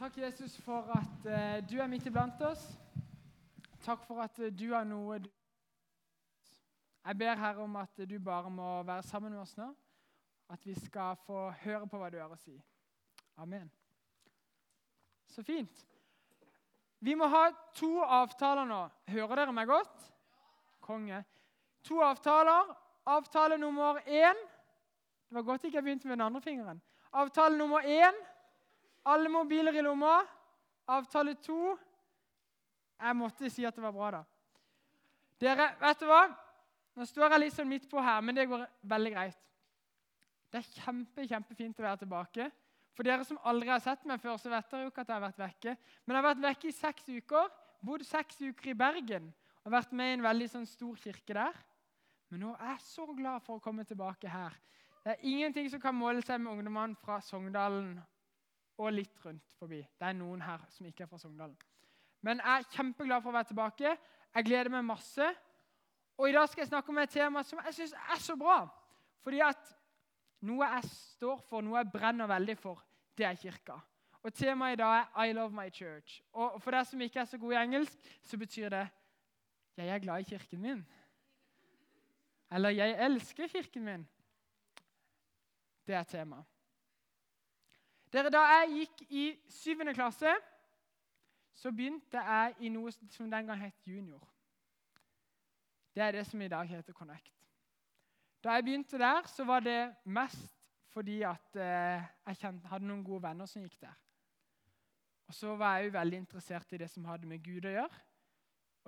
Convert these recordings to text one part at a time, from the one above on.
Takk, Jesus, for at uh, du er midt iblant oss. Takk for at uh, du har noe du Jeg ber Herre om at du bare må være sammen med oss nå. At vi skal få høre på hva du har å si. Amen. Så fint. Vi må ha to avtaler nå. Hører dere meg godt? Konge. To avtaler. Avtale nummer én Det var godt ikke jeg begynte med den andre fingeren. Avtale nummer én alle mobiler i lomma. Avtale to Jeg måtte si at det var bra, da. Dere, vet du hva? Nå står jeg litt sånn midt på her, men det går veldig greit. Det er kjempe, kjempefint å være tilbake. For dere som aldri har sett meg før, så vet dere jo ikke at jeg har vært vekke. Men jeg har vært vekke i seks uker. Bodd seks uker i Bergen og vært med i en veldig sånn stor kirke der. Men nå er jeg så glad for å komme tilbake her. Det er ingenting som kan måle seg med ungdommene fra Sogndalen og litt rundt forbi. Det er noen her som ikke er fra Sogndalen. Men jeg er kjempeglad for å være tilbake. Jeg gleder meg masse. Og i dag skal jeg snakke om et tema som jeg syns er så bra. Fordi at noe jeg står for, noe jeg brenner veldig for, det er kirka. Og Temaet i dag er 'I love my church'. Og For deg som ikke er så god i engelsk, så betyr det 'jeg er glad i kirken min'. Eller 'jeg elsker kirken min'. Det er temaet. Dere, Da jeg gikk i syvende klasse, så begynte jeg i noe som den gang het junior. Det er det som i dag heter Connect. Da jeg begynte der, så var det mest fordi at eh, jeg kjente, hadde noen gode venner som gikk der. Og så var jeg jo veldig interessert i det som hadde med Gud å gjøre.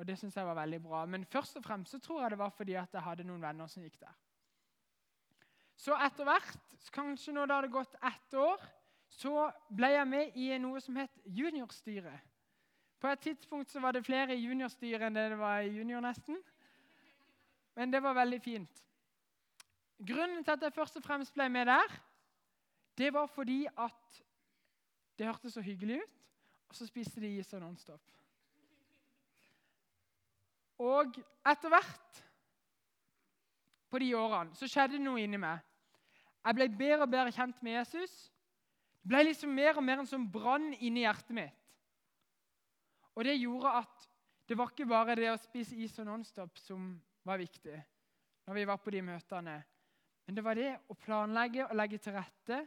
Og det synes jeg var veldig bra. Men først og fremst så tror jeg det var fordi at jeg hadde noen venner som gikk der. Så etter hvert, kanskje når det hadde gått ett år, så ble jeg med i noe som het juniorstyret. På et tidspunkt så var det flere i juniorstyret enn det det var i junior, nesten. Men det var veldig fint. Grunnen til at jeg først og fremst ble med der, det var fordi at det hørtes så hyggelig ut, og så spiste de is og Nonstop. Og etter hvert på de årene så skjedde det noe inni meg. Jeg ble bedre og bedre kjent med Jesus. Det ble liksom mer og mer en sånn brann inni hjertet mitt. Og det gjorde at det var ikke bare det å spise is og Nonstop som var viktig når vi var på de møtene. Men det var det å planlegge og legge til rette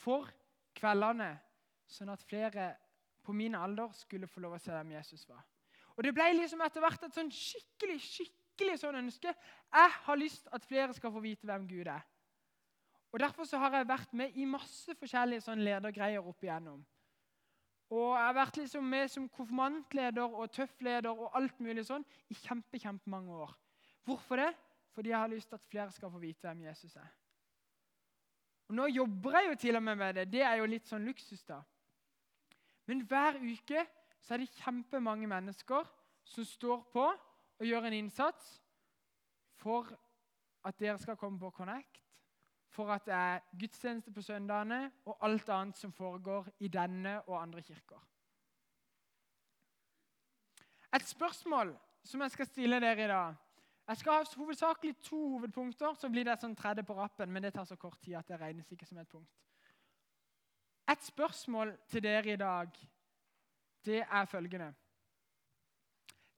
for kveldene, sånn at flere på min alder skulle få lov å se hvem Jesus var. Og Det ble liksom etter hvert et sånn skikkelig skikkelig sånn ønske. Jeg har lyst at flere skal få vite hvem Gud er. Og Derfor så har jeg vært med i masse forskjellige sånn ledergreier opp igjennom. Og Jeg har vært liksom med som konfirmantleder og tøffleder og alt mulig sånn i kjempe, kjempemange år. Hvorfor det? Fordi jeg har lyst til at flere skal få vite hvem Jesus er. Og Nå jobber jeg jo til og med med det. Det er jo litt sånn luksus, da. Men hver uke så er det kjempemange mennesker som står på og gjør en innsats for at dere skal komme på Connect, for at det er gudstjeneste på søndagene og alt annet som foregår i denne og andre kirker. Et spørsmål som jeg skal stille dere i dag Jeg skal ha hovedsakelig to hovedpunkter. Så blir det sånn tredje på rappen, men det tar så kort tid at det regnes ikke som et punkt. Et spørsmål til dere i dag, det er følgende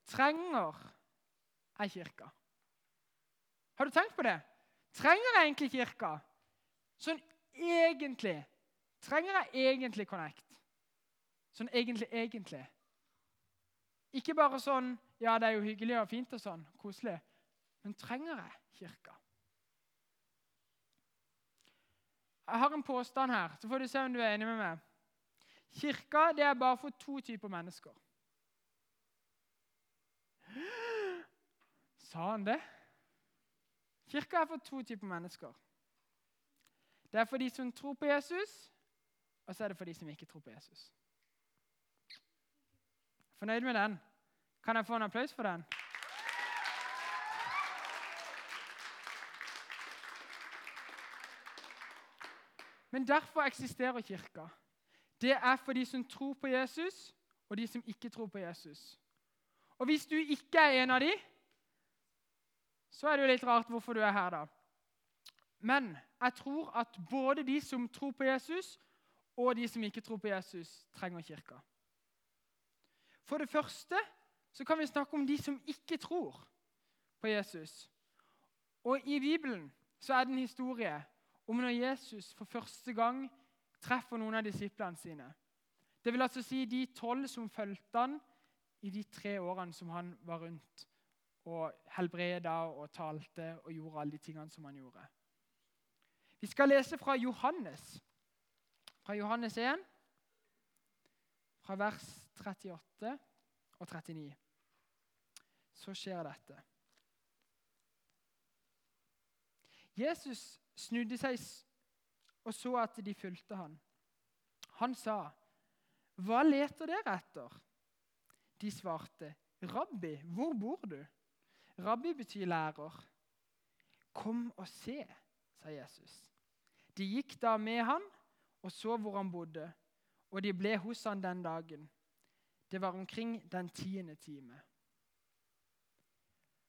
Trenger jeg kirka? Har du tenkt på det? Trenger jeg egentlig kirka? Sånn egentlig. Trenger jeg egentlig Connect? Sånn egentlig, egentlig. Ikke bare sånn Ja, det er jo hyggelig og fint og sånn, koselig. Men trenger jeg kirka? Jeg har en påstand her, så får du se om du er enig med meg. Kirka det er bare for to typer mennesker. Sa han det? Kirka er for to typer mennesker. Det er for de som tror på Jesus, og så er det for de som ikke tror på Jesus. Fornøyd med den? Kan jeg få en applaus for den? Men derfor eksisterer Kirka. Det er for de som tror på Jesus, og de som ikke tror på Jesus. Og hvis du ikke er en av de, så er det jo litt rart hvorfor du er her, da. Men jeg tror at både de som tror på Jesus, og de som ikke tror på Jesus, trenger kirka. For det første så kan vi snakke om de som ikke tror på Jesus. Og I Bibelen så er det en historie om når Jesus for første gang treffer noen av disiplene sine. Det vil altså si de tolv som fulgte han i de tre årene som han var rundt og helbreda og talte og gjorde alle de tingene som han gjorde. Vi skal lese fra Johannes, fra Johannes 1, fra vers 38 og 39. Så skjer dette. Jesus snudde seg og så at de fulgte han. Han sa, 'Hva leter dere etter?' De svarte, 'Rabbi, hvor bor du?' Rabbi betyr lærer. 'Kom og se', sa Jesus. De gikk da med han og så hvor han bodde, og de ble hos han den dagen. Det var omkring den tiende time.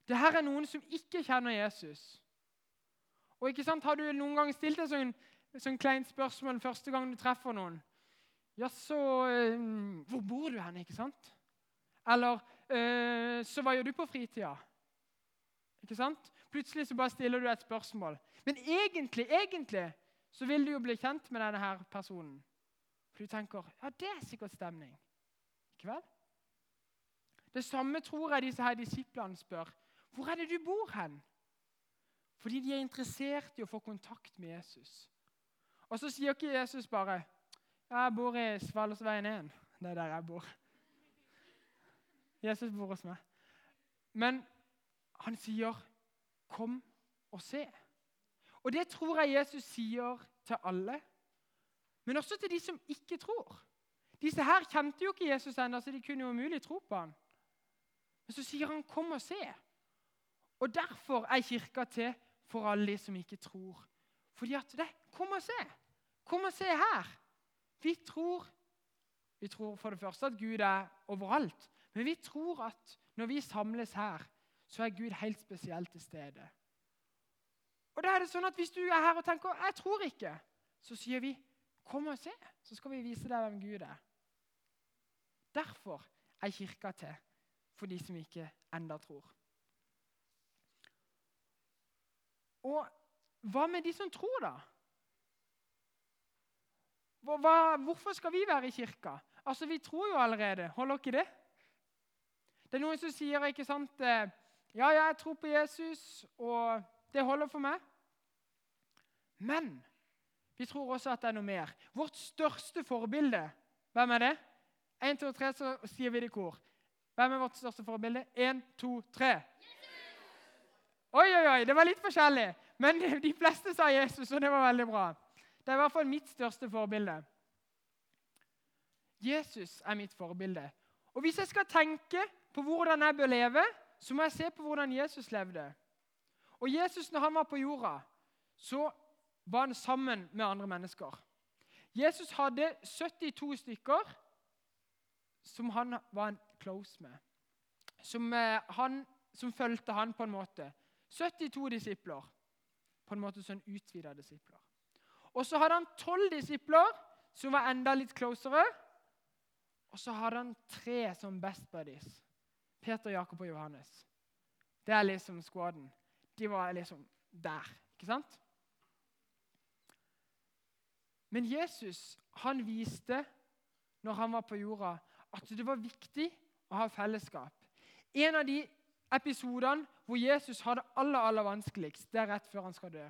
Dette er noen som ikke kjenner Jesus. Og ikke sant, Har du noen gang stilt deg sånn, sånn kleint spørsmål første gang du treffer noen? Ja, så øh, Hvor bor du hen? ikke sant? Eller øh, Så hva gjør du på fritida? Ikke sant? Plutselig så bare stiller du et spørsmål. Men egentlig, egentlig så vil du jo bli kjent med denne her personen. For du tenker ja, det er sikkert stemning. Ikke vel? Det samme tror jeg disse her disiplene spør. Hvor er det du bor hen? Fordi de er interessert i å få kontakt med Jesus. Og så sier ikke Jesus bare 'Jeg bor i Svalesveien 1'. Det er der jeg bor. Jesus bor hos meg. Men han sier 'kom og se'. Og det tror jeg Jesus sier til alle, men også til de som ikke tror. Disse her kjente jo ikke Jesus ennå, så de kunne jo umulig tro på ham. Men så sier han 'kom og se'. Og Derfor er kirka til for alle de som ikke tror. Fordi at det, Kom og se! Kom og se her! Vi tror, vi tror for det første at Gud er overalt. Men vi tror at når vi samles her, så er Gud helt spesielt til stede. Og da er det sånn at Hvis du er her og tenker 'jeg tror ikke', så sier vi 'kom og se', så skal vi vise deg hvem Gud er. Derfor er kirka til for de som ikke enda tror. Og hva med de som tror, da? Hva, hvorfor skal vi være i kirka? Altså, Vi tror jo allerede. Holder ikke det? Det er noen som sier ikke sant, eh, ja, jeg tror på Jesus, og det holder for meg. Men vi tror også at det er noe mer. Vårt største forbilde, hvem er det? Én, to, tre, så sier vi det i kor. Hvem er vårt største forbilde? Én, to, tre. Oi, oi, oi, det var litt forskjellig. Men de fleste sa Jesus, og det var veldig bra. Det er i hvert fall mitt største forbilde. Jesus er mitt forbilde. Og hvis jeg skal tenke på hvordan jeg bør leve, så må jeg se på hvordan Jesus levde. Og Jesus, når han var på jorda, så var han sammen med andre mennesker. Jesus hadde 72 stykker som han var en close med. Som, eh, han, som fulgte han på en måte. 72 disipler. På en måte sånn utvida disipler. Og så hadde han tolv disipler som var enda litt closere. Og så hadde han tre som best buddies. Peter, Jakob og Johannes. Det er liksom squaden. De var liksom der. Ikke sant? Men Jesus han viste når han var på jorda, at det var viktig å ha fellesskap. En av de episodene hvor Jesus har det aller, aller vanskeligst, det er rett før han skal dø.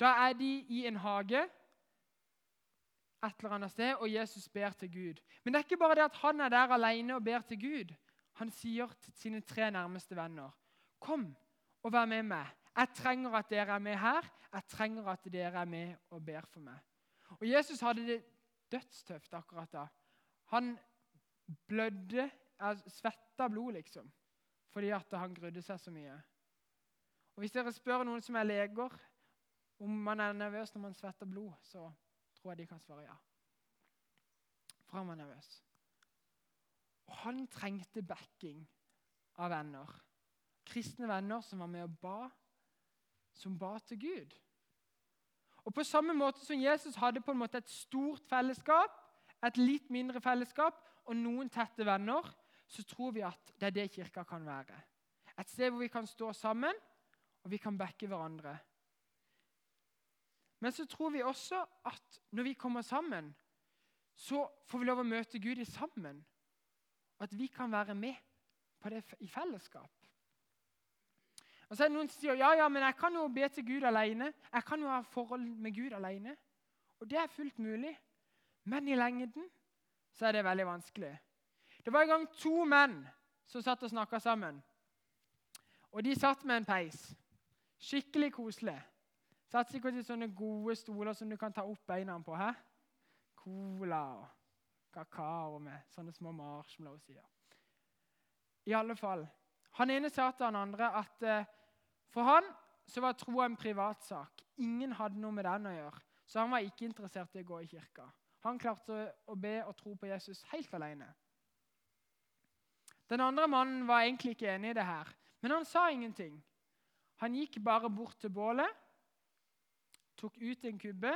Da er de i en hage et eller annet sted, og Jesus ber til Gud. Men det er ikke bare det at han er der alene og ber til Gud. Han sier til sine tre nærmeste venner, 'Kom og vær med meg. Jeg trenger at dere er med her. Jeg trenger at dere er med og ber for meg.' Og Jesus hadde det dødstøft akkurat da. Han blødde, svetta blod, liksom fordi at han grudde seg så mye. Og Hvis dere spør noen som er leger, om man er nervøs når man svetter blod, så tror jeg de kan svare ja. For han var nervøs. Han trengte backing av venner. Kristne venner som var med og ba, som ba til Gud. Og på samme måte som Jesus hadde på en måte et stort fellesskap, et litt mindre fellesskap og noen tette venner, så tror vi at det er det kirka kan være. Et sted hvor vi kan stå sammen, og vi kan backe hverandre. Men så tror vi også at når vi kommer sammen, så får vi lov å møte Gud i sammen. Og at vi kan være med på det i fellesskap. Og så er det Noen som sier ja, ja, men jeg kan jo be til Gud alene. Jeg kan jo ha forhold med Gud alene. Og det er fullt mulig. Men i lengden så er det veldig vanskelig. Det var en gang to menn som satt og snakka sammen. Og de satt med en peis. Skikkelig koselig. Satt sikkert i sånne gode stoler som du kan ta opp beina på. her. Cola og kakao med sånne små marshmallows i. I alle fall. Han ene sa til han andre at eh, for han så var troa en privatsak. Ingen hadde noe med den å gjøre. Så han var ikke interessert i å gå i kirka. Han klarte å be og tro på Jesus helt alene. Den andre mannen var egentlig ikke enig i det her, men han sa ingenting. Han gikk bare bort til bålet, tok ut en kubbe,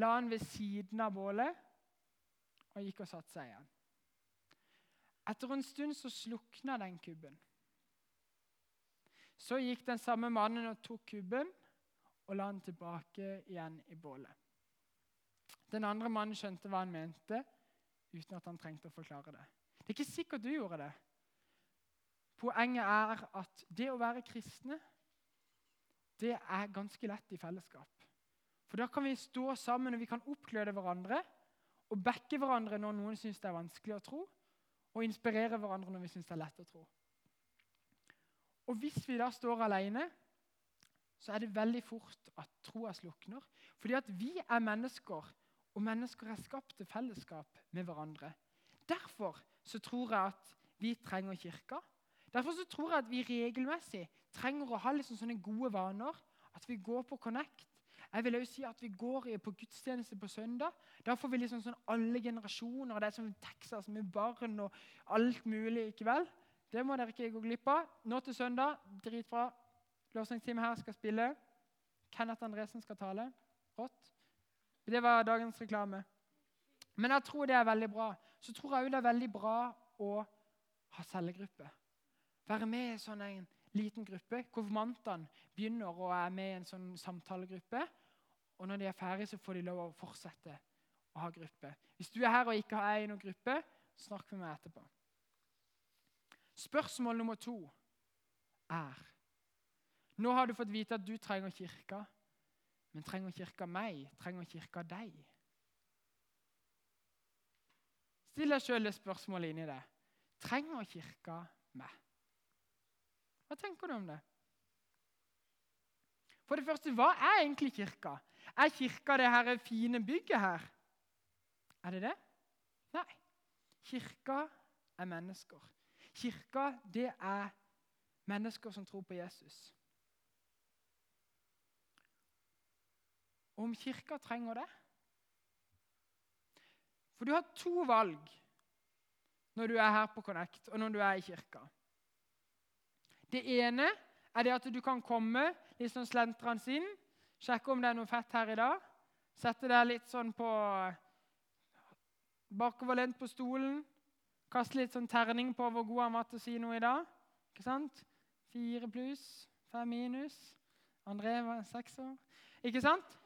la den ved siden av bålet og gikk og satte seg igjen. Etter en stund så slukna den kubben. Så gikk den samme mannen og tok kubben og la den tilbake igjen i bålet. Den andre mannen skjønte hva han mente, uten at han trengte å forklare det. Det er ikke sikkert du gjorde det. Poenget er at det å være kristne, det er ganske lett i fellesskap. For da kan vi stå sammen og vi kan oppgløde hverandre og backe hverandre når noen syns det er vanskelig å tro, og inspirere hverandre når vi syns det er lett å tro. Og hvis vi da står alene, så er det veldig fort at troa slukner. Fordi at vi er mennesker, og mennesker er skapt til fellesskap med hverandre. Derfor så tror jeg at vi trenger kirka. Derfor så tror jeg at vi regelmessig trenger å ha liksom sånne gode vaner. At vi går på Connect. Jeg vil også si at Vi går på gudstjeneste på søndag. Da får vi liksom sånn alle generasjoner. Det er som Texas med barn og alt mulig. ikke vel? Det må dere ikke gå glipp av. Nå til søndag, dritbra. Låsningstime her skal spille. Kenneth Andresen skal tale. Rått. Det var dagens reklame. Men jeg tror det er veldig bra. Så tror jeg òg det er veldig bra å ha cellegruppe. Være med i sånn en liten gruppe. Konfirmantene begynner og er med i en sånn samtalegruppe. Og når de er ferdige, så får de lov å fortsette å ha gruppe. Hvis du er her og ikke er i noen gruppe, snakk med meg etterpå. Spørsmål nummer to er Nå har du fått vite at du trenger kirka. Men trenger kirka meg? Trenger kirka deg? Still deg sjøl det spørsmålet inni det. Trenger kirka meg? Hva tenker du om det? For det første, hva er egentlig kirka? Er kirka det her fine bygget her? Er det det? Nei. Kirka er mennesker. Kirka, det er mennesker som tror på Jesus. om kirka trenger det. For du har to valg når du er her på Connect, og når du er i kirka. Det ene er det at du kan komme litt sånn slentrende inn, sjekke om det er noe fett her i dag, sette deg litt sånn på bakoverlent på stolen, kaste litt sånn terning på hvor god han var til å si noe i dag. Ikke sant? Fire pluss, fem minus. André var seks år. Ikke sant?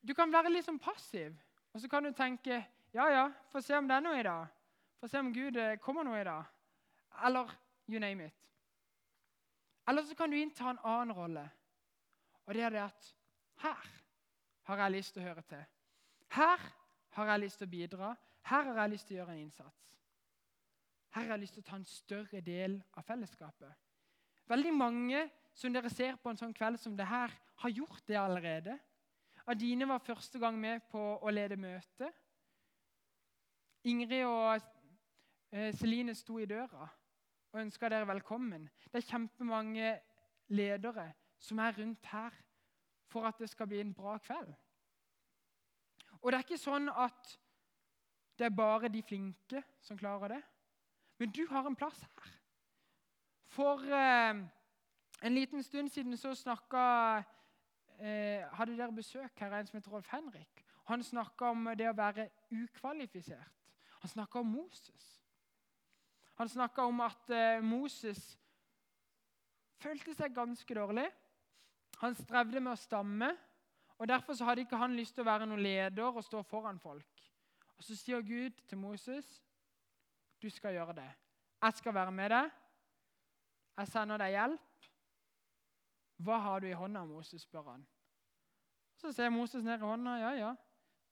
Du kan være litt sånn passiv, og så kan du tenke ja, ja, få se om det er noe i dag. Få se om Gud eh, kommer noe i dag. Eller you name it. Eller så kan du innta en annen rolle. Og det er det at her har jeg lyst til å høre til. Her har jeg lyst til å bidra. Her har jeg lyst til å gjøre en innsats. Her har jeg lyst til å ta en større del av fellesskapet. Veldig mange som dere ser på en sånn kveld som det her, har gjort det allerede. Adine var første gang med på å lede møte. Ingrid og eh, Celine sto i døra og ønska dere velkommen. Det er kjempemange ledere som er rundt her for at det skal bli en bra kveld. Og det er ikke sånn at det er bare de flinke som klarer det. Men du har en plass her. For eh, en liten stund siden så snakka eh, hadde dere besøk her en som heter Rolf Henrik. Han snakka om det å være ukvalifisert. Han snakka om Moses. Han snakka om at eh, Moses følte seg ganske dårlig. Han strevde med å stamme, og derfor så hadde ikke han lyst til å være noen leder og stå foran folk. Og Så sier Gud til Moses, 'Du skal gjøre det. Jeg skal være med deg. Jeg sender deg hjelp.' 'Hva har du i hånda, Moses?' spør han. Så ser Moses ned i hånda. 'Ja, ja,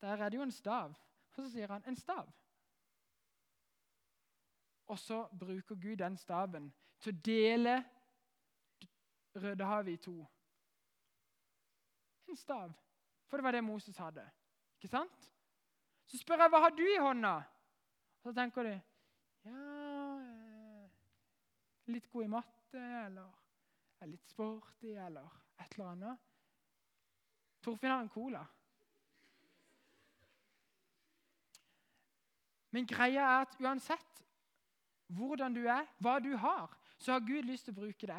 der er det jo en stav.' Og så sier han, 'En stav.' Og så bruker Gud den staven til å dele Rødehavet i to. En stav. For det var det Moses hadde. Ikke sant? Så spør jeg hva har du i hånda. Så tenker de ja eh, Litt god i matte, eller er litt sporty, eller et eller annet. Torfinn har en cola. Men greia er at uansett hvordan du er, hva du har, så har Gud lyst til å bruke det.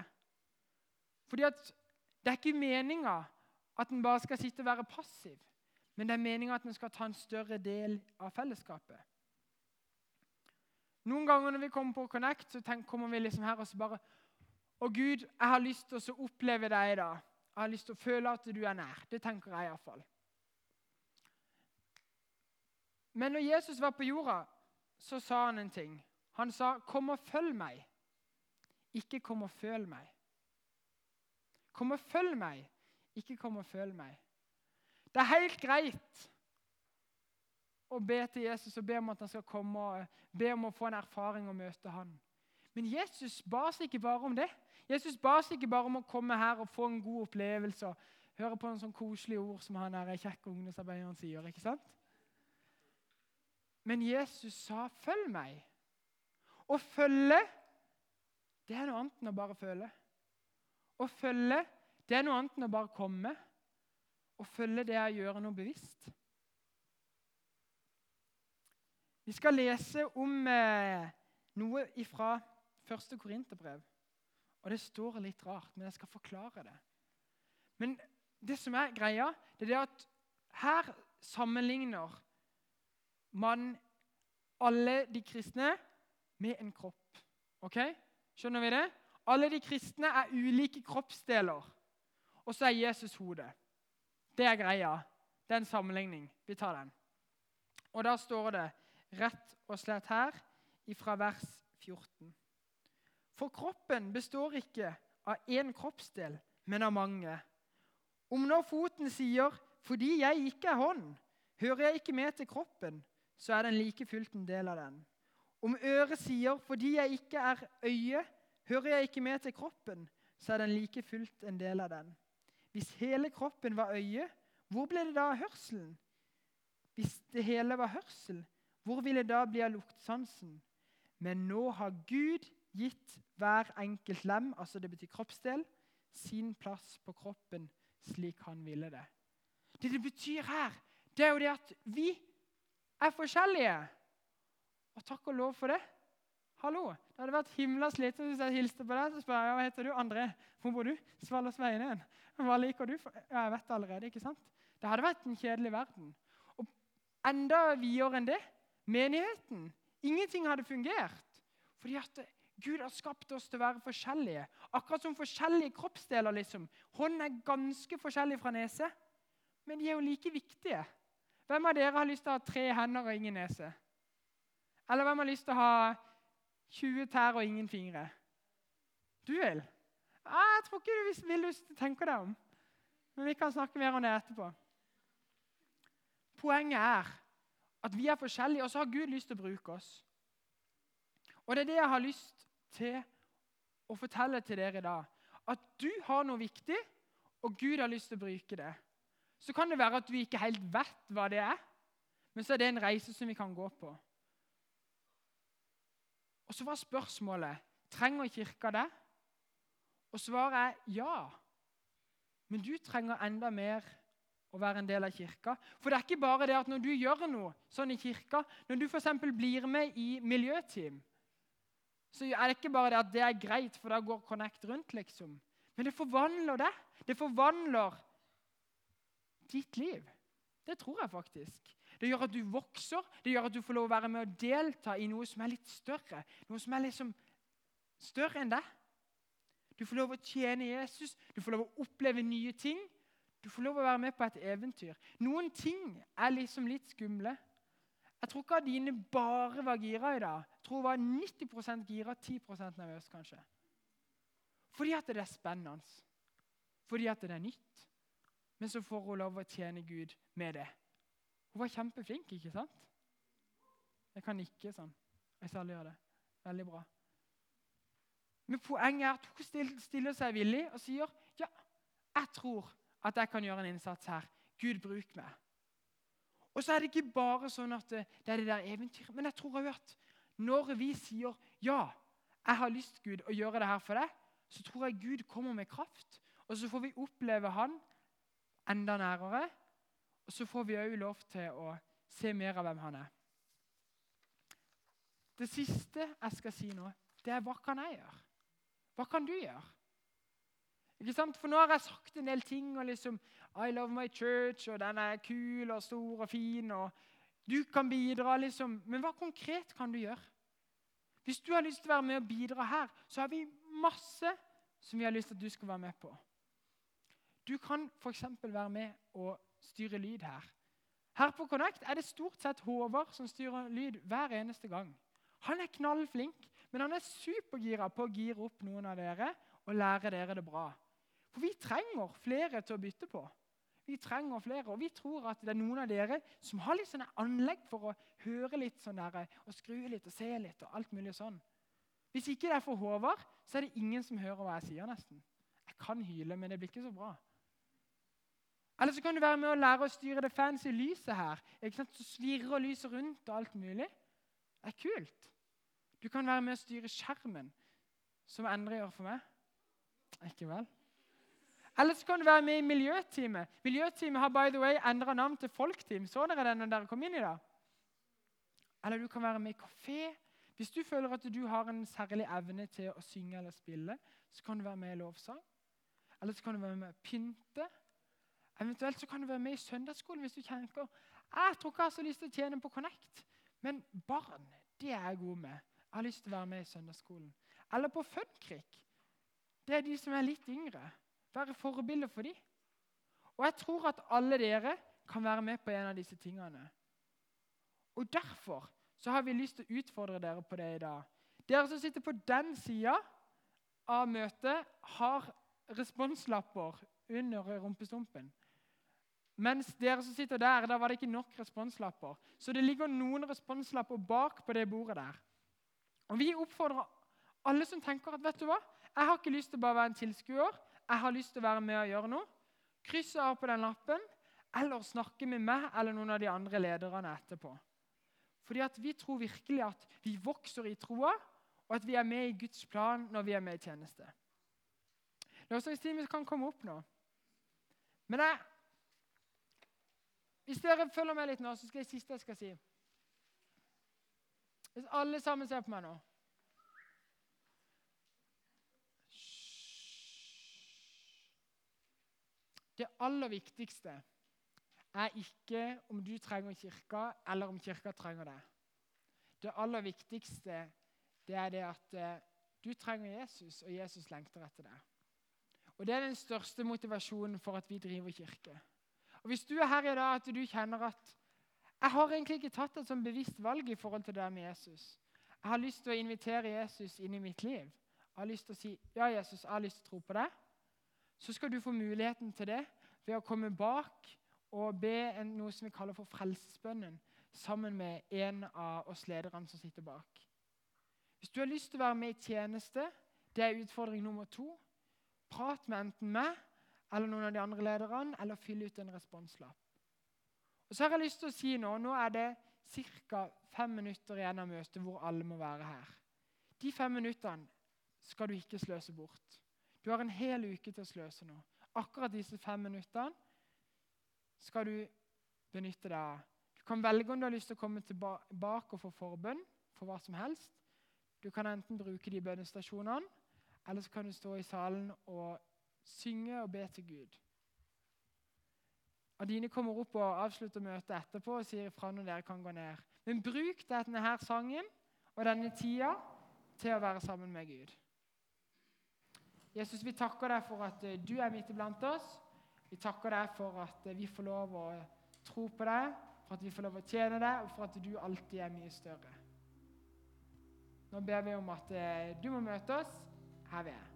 Fordi at det er ikke meninga at en bare skal sitte og være passiv, men det er meninga at en skal ta en større del av fellesskapet. Noen ganger når vi kommer på Connect, så tenk, kommer vi liksom her og så bare Å, Gud, jeg har lyst til å oppleve deg da. Jeg har lyst til å føle at du er nær. Det tenker jeg iallfall. Men når Jesus var på jorda, så sa han en ting. Han sa, 'Kom og følg meg', ikke 'kom og føl meg'. Kom og følg meg, ikke kom og føl meg. Det er helt greit å be til Jesus og be om at han skal komme og be om å få en erfaring og møte han. Men Jesus ba seg ikke bare om det. Jesus ba seg ikke bare om å komme her og få en god opplevelse og høre på noen sånn koselige ord som han er kjekke ungdomsarbeideren sier. ikke sant? Men Jesus sa 'følg meg'. Å følge, det er noe annet enn å bare føle. Å følge, det er noe annet enn å bare komme. og følge, det jeg gjør, noe bevisst. Vi skal lese om eh, noe fra første Korinterbrev. Og det står litt rart, men jeg skal forklare det. Men det som er greia, det er det at her sammenligner man alle de kristne med en kropp. Ok? Skjønner vi det? Alle de kristne er ulike kroppsdeler, og så er Jesus hodet. Det er greia. Det er en sammenligning. Vi tar den. Og da står det rett og slett her fra vers 14. For kroppen består ikke av én kroppsdel, men av mange. Om nå foten sier 'fordi jeg ikke er hånd, hører jeg ikke med til kroppen', så er den like fullt en del av den. Om øret sier 'fordi jeg ikke er øye, hører jeg ikke med til kroppen', så er den like fullt en del av den. Hvis hele kroppen var øye, hvor ble det da av hørselen? Hvis det hele var hørsel, hvor ville det da bli av luktsansen? Men nå har Gud gitt hver enkelt lem, altså det betyr kroppsdel, sin plass på kroppen slik han ville det. Det det betyr her, det er jo det at vi er forskjellige. Og takk og lov for det. Hallo. Det hadde vært himla slitsomt hvis jeg hilste på deg så spør jeg, hva heter du. André. Hvor bor du? Svalåsveien 1. Hva liker du? Ja, jeg vet det allerede. ikke sant? Det hadde vært en kjedelig verden. Og enda videre enn det menigheten. Ingenting hadde fungert. Fordi at Gud har skapt oss til å være forskjellige. Akkurat som forskjellige kroppsdeler. liksom. Hånden er ganske forskjellig fra nese, men de er jo like viktige. Hvem av dere har lyst til å ha tre hender og ingen nese? Eller hvem har lyst til å ha 20 tær og ingen fingre? Du vil? Ah, jeg tror ikke du vil tenke deg om. Men vi kan snakke mer om det etterpå. Poenget er at vi er forskjellige, og så har Gud lyst til å bruke oss. Og det er det jeg har lyst til å fortelle til dere i dag. At du har noe viktig, og Gud har lyst til å bruke det. Så kan det være at du ikke helt vet hva det er, men så er det en reise som vi kan gå på. Og så var spørsmålet trenger kirka det. Og svaret er ja. Men du trenger enda mer å være en del av kirka. For det er ikke bare det at når du gjør noe sånn i kirka, når du f.eks. blir med i miljøteam, så er det ikke bare det at det er greit, for da går Connect rundt, liksom. Men det forvandler det. Det forvandler ditt liv. Det tror jeg faktisk. Det gjør at du vokser, det gjør at du får lov å være med og delta i noe som er litt større. Noe som er liksom større enn deg. Du får lov å tjene Jesus, du får lov å oppleve nye ting. Du får lov å være med på et eventyr. Noen ting er liksom litt skumle. Jeg tror ikke at dine bare var gira i dag. Jeg tror hun var 90% gira, 10% nervøs kanskje. Fordi at det er spennende. Fordi at det er nytt. Men så får hun lov å tjene Gud med det. Hun var kjempeflink, ikke sant? Jeg kan nikke sånn. Jeg særlig gjør det. Veldig bra. Men poenget er at hun stiller seg villig og sier ja, jeg tror at jeg kan gjøre en innsats her. Gud, bruk meg. Og så er det ikke bare sånn at det, er det der eventyret. Men jeg tror at når vi sier ja, jeg har lyst Gud, å gjøre det her for deg, så tror jeg Gud kommer med kraft. Og så får vi oppleve Han enda nærere. Og så får vi òg lov til å se mer av hvem Han er. Det siste jeg skal si nå, det er hva kan jeg gjøre? Hva kan du gjøre? Ikke sant? For nå har jeg sagt en del ting og liksom I love my church, og den er kul og stor og fin. og Du kan bidra, liksom. Men hva konkret kan du gjøre? Hvis du har lyst til å være med og bidra her, så har vi masse som vi har lyst til at du skal være med på. Du kan f.eks. være med og styre lyd her. Her på Connect er det stort sett Håvard som styrer lyd hver eneste gang. Han er knallflink, men han er supergira på å gire opp noen av dere og lære dere det bra. For vi trenger flere til å bytte på. Vi trenger flere, og vi tror at det er noen av dere som har litt sånne anlegg for å høre litt sånn der, og skru litt og se litt. og alt mulig sånn. Hvis ikke det er for Håvard, så er det ingen som hører hva jeg sier. nesten. Jeg kan hyle, men det blir ikke så bra. Eller så kan du være med og lære å styre det fancy lyset her. ikke sant? Så svirrer lyset rundt og alt mulig. Det er kult. Du kan være med å styre skjermen, som Endre gjør for meg. Ikke vel? Eller så kan du være med i Miljøteamet. Miljøteamet har by the way endra navn til Folkteam. Så dere det når dere kom inn i dag? Eller du kan være med i kafé. Hvis du føler at du har en særlig evne til å synge eller spille, så kan du være med i lovsang. Eller så kan du være med og pynte. Eventuelt så kan du være med i søndagsskolen hvis du tenker jeg tror ikke jeg har så lyst til å tjene på Connect. Men barn, det er jeg god med. Jeg har lyst til å være med i søndagsskolen. Eller på Funkrik. Det er de som er litt yngre. Være forbilder for dem. Og jeg tror at alle dere kan være med på en av disse tingene. Og Derfor så har vi lyst til å utfordre dere på det i dag. Dere som sitter på den sida av møtet, har responslapper under rumpestumpen. Mens dere som sitter der, da var det ikke nok responslapper. Så det ligger noen responslapper bak på det bordet der. Og Vi oppfordrer alle som tenker at vet du hva, jeg har ikke lyst til å bare være en tilskuer jeg har lyst til å være med og gjøre noe, krysse av på den lappen, eller snakke med meg eller noen av de andre lederne etterpå. Fordi at Vi tror virkelig at vi vokser i troa, og at vi er med i Guds plan når vi er med i tjeneste. Lovsangsteamet kan komme opp nå. Men jeg, hvis dere følger med litt nå, så skal jeg siste jeg skal si Hvis alle sammen ser på meg nå Det aller viktigste er ikke om du trenger kirka, eller om kirka trenger deg. Det aller viktigste det er det at eh, du trenger Jesus, og Jesus lengter etter deg. Og Det er den største motivasjonen for at vi driver kirke. Og Hvis du er her i dag at du kjenner at jeg har egentlig ikke tatt et sånn bevisst valg i forhold til det med Jesus. Jeg har lyst til å invitere Jesus inn i mitt liv. Jeg har lyst til å si ja, Jesus, jeg har lyst til å tro på deg så skal du få muligheten til det ved å komme bak og be en, noe som vi kaller for frelsesbønnen, sammen med en av oss lederne som sitter bak. Hvis du har lyst til å være med i tjeneste, det er utfordring nummer to. Prat med enten meg eller noen av de andre lederne, eller fylle ut en responslapp. Og så har jeg lyst til å si Nå nå er det ca. fem minutter igjen av møtet hvor alle må være her. De fem minuttene skal du ikke sløse bort. Du har en hel uke til å sløse nå. Akkurat disse fem minuttene skal du benytte deg av. Du kan velge om du har lyst til å komme tilbake og få forbønn for hva som helst. Du kan enten bruke de bønnestasjonene, eller så kan du stå i salen og synge og be til Gud. Adine kommer opp og avslutter møtet etterpå og sier ifra når dere kan gå ned. Men bruk denne her sangen og denne tida til å være sammen med Gud. Jesus, vi takker deg for at eh, du er midt iblant oss. Vi takker deg for at eh, vi får lov å tro på deg, for at vi får lov å tjene deg, og for at du alltid er mye større. Nå ber vi om at eh, du må møte oss her vi er.